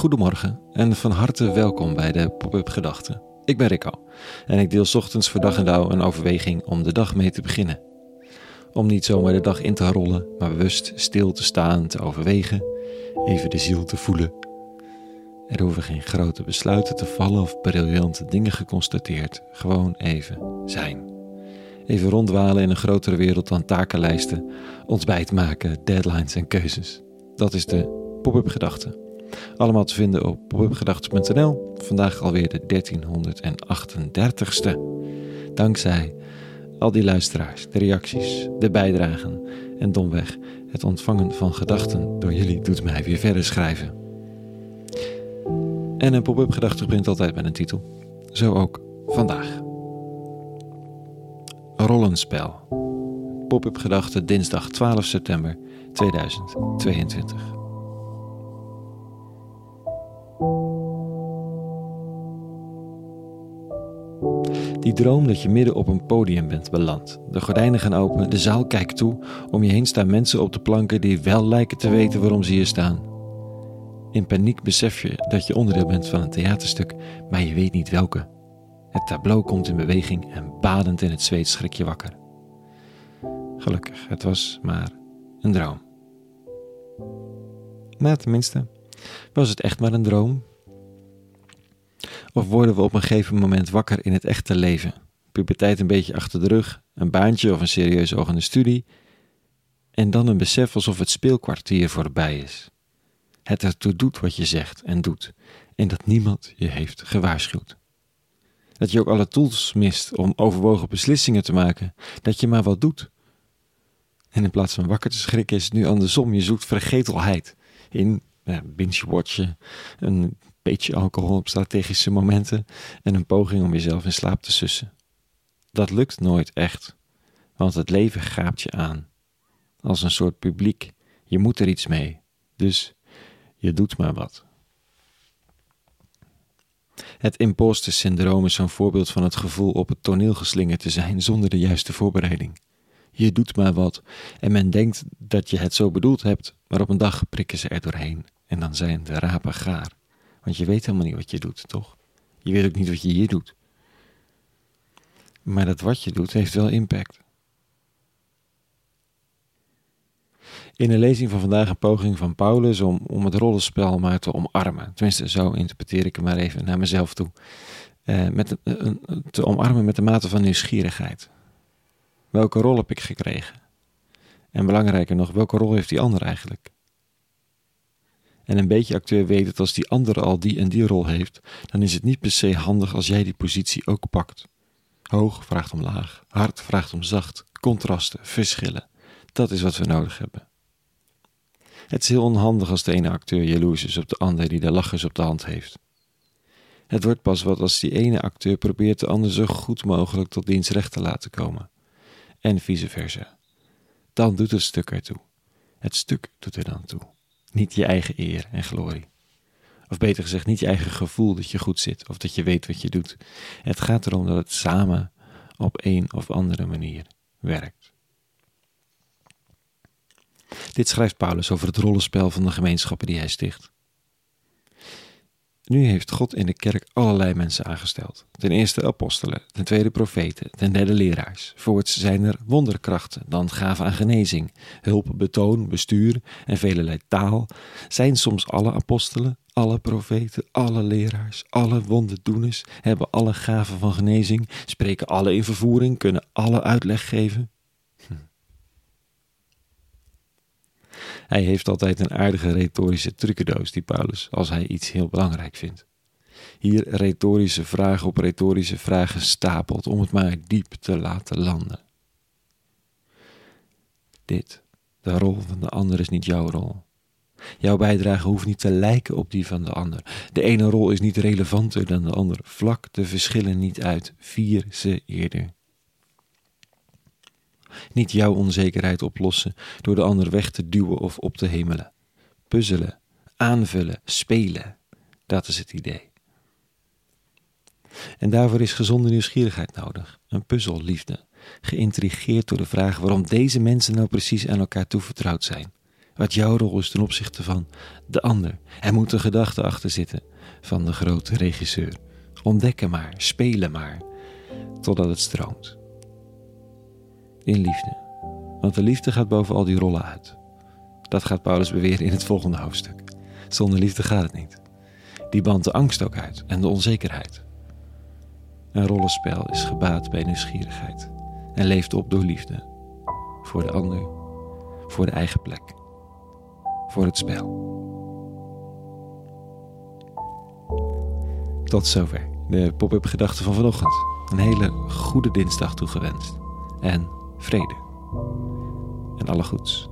Goedemorgen en van harte welkom bij de Pop-up Gedachten. Ik ben Rico en ik deel ochtends voor dag en dauw een overweging om de dag mee te beginnen. Om niet zomaar de dag in te rollen, maar bewust stil te staan, te overwegen, even de ziel te voelen. Er hoeven geen grote besluiten te vallen of briljante dingen geconstateerd, gewoon even zijn. Even rondwalen in een grotere wereld dan takenlijsten, ontbijt maken, deadlines en keuzes. Dat is de pop-up gedachte. Allemaal te vinden op popupgedachten.nl. Vandaag alweer de 1338ste. Dankzij al die luisteraars, de reacties, de bijdragen en domweg het ontvangen van gedachten door jullie doet mij weer verder schrijven. En een pop-up gedachte begint altijd met een titel. Zo ook vandaag. Rollenspel. Pop-up gedachte dinsdag 12 september 2022. Die droom dat je midden op een podium bent beland. De gordijnen gaan open, de zaal kijkt toe. Om je heen staan mensen op de planken die wel lijken te weten waarom ze hier staan. In paniek besef je dat je onderdeel bent van een theaterstuk, maar je weet niet welke. Het tableau komt in beweging en badend in het zweet schrik je wakker. Gelukkig, het was maar een droom. Maar tenminste, was het echt maar een droom of worden we op een gegeven moment wakker in het echte leven? Puberteit een beetje achter de rug, een baantje of een serieus ogende studie. En dan een besef alsof het speelkwartier voorbij is. Het ertoe doet wat je zegt en doet. En dat niemand je heeft gewaarschuwd. Dat je ook alle tools mist om overwogen beslissingen te maken. Dat je maar wat doet. En in plaats van wakker te schrikken is het nu andersom. Je zoekt vergetelheid in binge-watchen, een beetje alcohol op strategische momenten en een poging om jezelf in slaap te sussen. Dat lukt nooit echt, want het leven gaapt je aan. Als een soort publiek. Je moet er iets mee. Dus je doet maar wat. Het imposter syndroom is zo'n voorbeeld van het gevoel op het toneel geslingerd te zijn zonder de juiste voorbereiding. Je doet maar wat en men denkt dat je het zo bedoeld hebt, maar op een dag prikken ze er doorheen en dan zijn de rapen gaar. Want je weet helemaal niet wat je doet, toch? Je weet ook niet wat je hier doet. Maar dat wat je doet heeft wel impact. In een lezing van vandaag een poging van Paulus om, om het rollenspel maar te omarmen. Tenminste, zo interpreteer ik hem maar even naar mezelf toe. Eh, met, te omarmen met de mate van nieuwsgierigheid. Welke rol heb ik gekregen? En belangrijker nog, welke rol heeft die ander eigenlijk? En een beetje acteur weet dat als die andere al die en die rol heeft, dan is het niet per se handig als jij die positie ook pakt. Hoog vraagt om laag, hard vraagt om zacht, contrasten, verschillen. Dat is wat we nodig hebben. Het is heel onhandig als de ene acteur jaloers is op de ander die de lachers op de hand heeft. Het wordt pas wat als die ene acteur probeert de ander zo goed mogelijk tot dienstrecht te laten komen. En vice versa. Dan doet het stuk ertoe. Het stuk doet er dan toe. Niet je eigen eer en glorie. Of beter gezegd, niet je eigen gevoel dat je goed zit of dat je weet wat je doet. Het gaat erom dat het samen op een of andere manier werkt. Dit schrijft Paulus over het rollenspel van de gemeenschappen die hij sticht. Nu heeft God in de kerk allerlei mensen aangesteld. Ten eerste apostelen, ten tweede profeten, ten derde leraars. Voorts zijn er wonderkrachten, dan gaven aan genezing, hulp, betoon, bestuur en velelei taal. Zijn soms alle apostelen, alle profeten, alle leraars, alle wonderdoeners, hebben alle gaven van genezing, spreken alle in vervoering, kunnen alle uitleg geven? Hij heeft altijd een aardige retorische trucendoos, die Paulus, als hij iets heel belangrijk vindt. Hier retorische vragen op retorische vragen stapelt om het maar diep te laten landen. Dit, de rol van de ander is niet jouw rol. Jouw bijdrage hoeft niet te lijken op die van de ander. De ene rol is niet relevanter dan de andere. Vlak de verschillen niet uit, vier ze eerder. Niet jouw onzekerheid oplossen door de ander weg te duwen of op te hemelen. Puzzelen, aanvullen, spelen. Dat is het idee. En daarvoor is gezonde nieuwsgierigheid nodig, een puzzelliefde, geïntrigeerd door de vraag waarom deze mensen nou precies aan elkaar toevertrouwd zijn. wat jouw rol is ten opzichte van de ander. Er moet een gedachte achter zitten van de grote regisseur. Ontdekken maar, spelen maar, totdat het stroomt. In liefde. Want de liefde gaat boven al die rollen uit. Dat gaat Paulus beweren in het volgende hoofdstuk. Zonder liefde gaat het niet. Die bandt de angst ook uit en de onzekerheid. Een rollenspel is gebaat bij nieuwsgierigheid en leeft op door liefde. Voor de ander, voor de eigen plek, voor het spel. Tot zover de pop-up gedachten van vanochtend. Een hele goede dinsdag toegewenst. En vrede. En alle goeds.